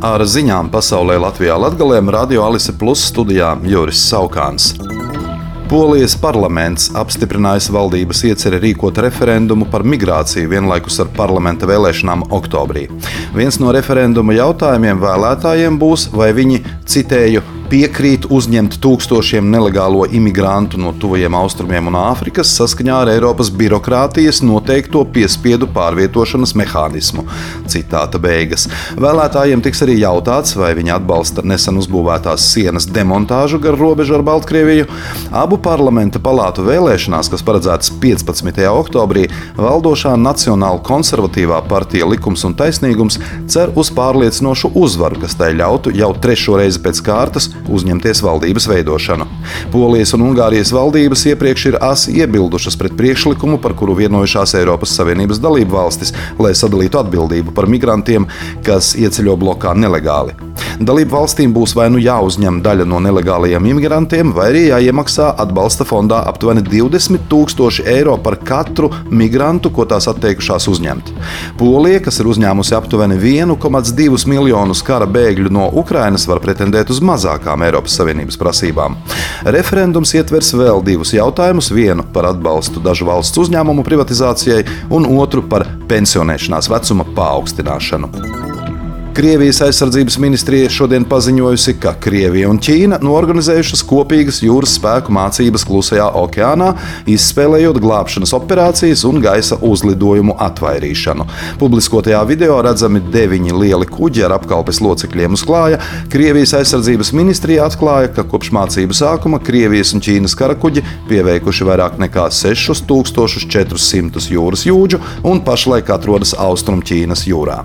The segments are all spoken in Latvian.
Ar ziņām pasaulē Latvijā Latgalēm Radio Alise Plus studijā Juris Saukāns. Polijas parlaments apstiprinājis valdības ieceri rīkot referendumu par migrāciju vienlaikus ar parlamenta vēlēšanām oktobrī. Viens no referenduma jautājumiem vēlētājiem būs, vai viņi, citēju, piekrīt uzņemt tūkstošiem nelegālo imigrantu no tuvajiem austrumiem un Āfrikas saskaņā ar Eiropas birokrātijas noteikto piespiedu pārvietošanas mehānismu. Citāta beigas. Vēlētājiem tiks arī jautāts, vai viņi atbalsta nesen uzbūvētās sienas demontāžu gar robežu ar Baltkrieviju. Abu parlamenta palātu vēlēšanās, kas paredzētas 15. oktobrī, valdošā Nacionāla konservatīvā partija Likums un taisnīgums cer uz pārliecinošu uzvaru, kas tai ļautu jau trešo reizi pēc kārtas uzņemties valdības veidošanu. Polijas un Ungārijas valdības iepriekš ir asi iebildušas pret priekšlikumu, par kuru vienojušās Eiropas Savienības dalību valstis, lai sadalītu atbildību par migrantiem, kas ieceļo blokā nelegāli. Dalību valstīm būs vai nu jāuzņem daļa no nelegālajiem imigrantiem, vai arī jāiemaksā atbalsta fondā aptuveni 20 tūkstoši eiro par katru migrantu, ko tās atteikušās uzņemt. Polija, kas ir uzņēmusi aptuveni 1,2 miljonus kara bēgļu no Ukrainas, var pretendēt uz mazākām Eiropas Savienības prasībām. Referendums ietvers vēl divus jautājumus. Vienu par atbalstu dažu valsts uzņēmumu privatizācijai, un otru par pensionēšanās vecuma paaugstināšanu. Krievijas aizsardzības ministrija šodien paziņojusi, ka Krievija un Ķīna norganizējušas kopīgas jūras spēku mācības Klusajā okeānā, izspēlējot glābšanas operācijas un gaisa uzlidojumu atvairīšanu. Publiskotajā video redzami deviņi lieli kuģi ar apkalpes locekļiem uz klāja. Krievijas aizsardzības ministrija atklāja, ka kopš mācību sākuma Krievijas un Ķīnas karakuģi pieveikuši vairāk nekā 6400 jūras jūģu un pašlaik atrodas Austrum Ķīnas jūrā.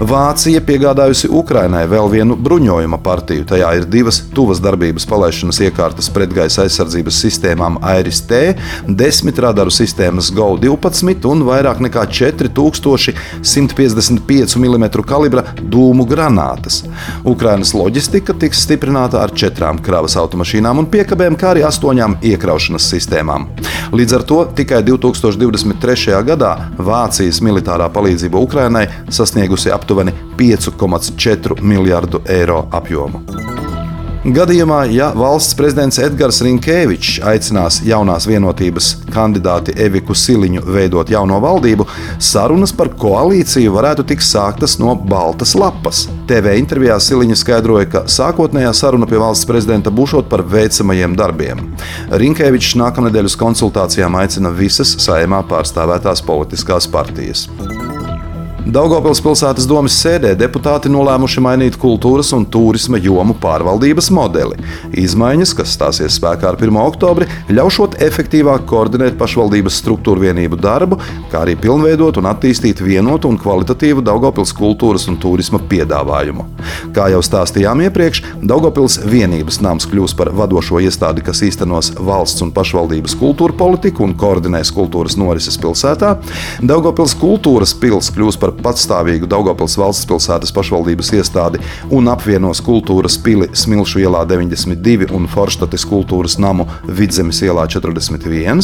Vācija piegādājusi Ukrainai vēl vienu bruņojuma partiju. Tajā ir divas tuvas darbības palaišanas iekārtas pretgaisa aizsardzības sistēmām AIRIS-T, desmit radaru sistēmas GO-12 un vairāk nekā 4155 mm kalibra dūmu granātas. Ukrainas loģistika tiks stiprināta ar četrām kravas automašīnām un piekabēm, kā arī astoņām iekraušanas sistēmām. Līdz ar to tikai 2023. gadā Vācijas militārā palīdzība Ukrainai sasniegusi aptuveni aptuveni 5,4 miljardu eiro apjomu. Gadījumā, ja valsts prezidents Edgars Rinkēvičs aicinās jaunās vienotības kandidāti Eviku Siliņu veidot jauno valdību, sarunas par koalīciju varētu tikt sāktas no baltas lapas. TV intervijā Siliņa skaidroja, ka sākotnējā saruna pie valsts prezidenta būšot par veicamajiem darbiem. Rinkēvičs nākamnedēļ uz konsultācijām aicina visas saimā pārstāvētās politiskās partijas. Daugopils pilsētas domas sēdē deputāti nolēmuši mainīt kultūras un turisma jomu pārvaldības modeli. Izmaiņas, kas stāsies spēkā ar 1. oktobri, ļaušot efektīvāk koordinēt pašvaldības struktūru vienību darbu, kā arī pilnveidot un attīstīt vienotu un kvalitatīvu Daugopils kultūras un turisma piedāvājumu. Kā jau stāstījām iepriekš, Daugopils vienības nams kļūs par vadošo iestādi, kas īstenos valsts un pašvaldības kultūra politiku un koordinēs kultūras norises pilsētā. Daugopils kultūras pils kļūs par patstāvīgu Daugopils valsts pilsētas pašvaldības iestādi un apvienos kultūras pili Smilšu ielā 92 un Forštates kultūras namu Vidzemes ielā 41.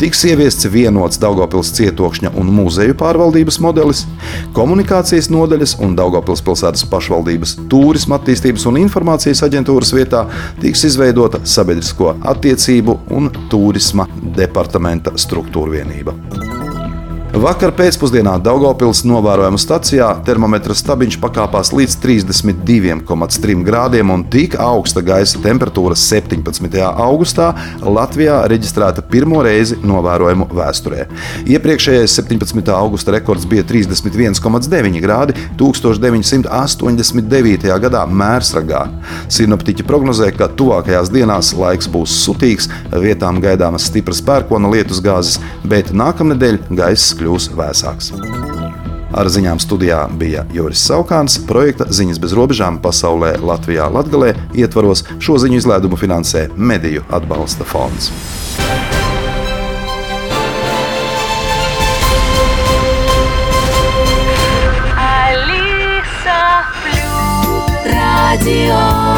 Tiks ieviests vienots Daugopils cietokšņa un muzeju pārvaldības modelis, komunikācijas nodaļas un Daugopils pilsētas pašvaldības turisma attīstības un informācijas aģentūras vietā tiks izveidota sabiedrisko attiecību un turisma departamenta struktūra vienība. Vakar pēcpusdienā Daugopils novērojuma stacijā termometra stabiņš pakāpās līdz 32,3 grādiem un tik augsta gaisa temperatūra 17. augustā Latvijā reģistrēta pirmo reizi novērojumu vēsturē. Iepriekšējais 17. augusta rekords bija 31,9 grādi 1989. gadā Mērsragā. Sinoptiķi prognozē, ka tuvākajās dienās laiks būs sutīgs, vietām gaidāmas stipras pērkona lietus gāzes, bet nākamnedēļ gaiss kļūs kļūs vēsāks. Ar ziņām studijā bija Juris Saukāns. Projekta Ziņas bez robežām pasaulē Latvijā Latgalē ietvaros šo ziņu izlaidumu finansē Mediju atbalsta fonds. Radio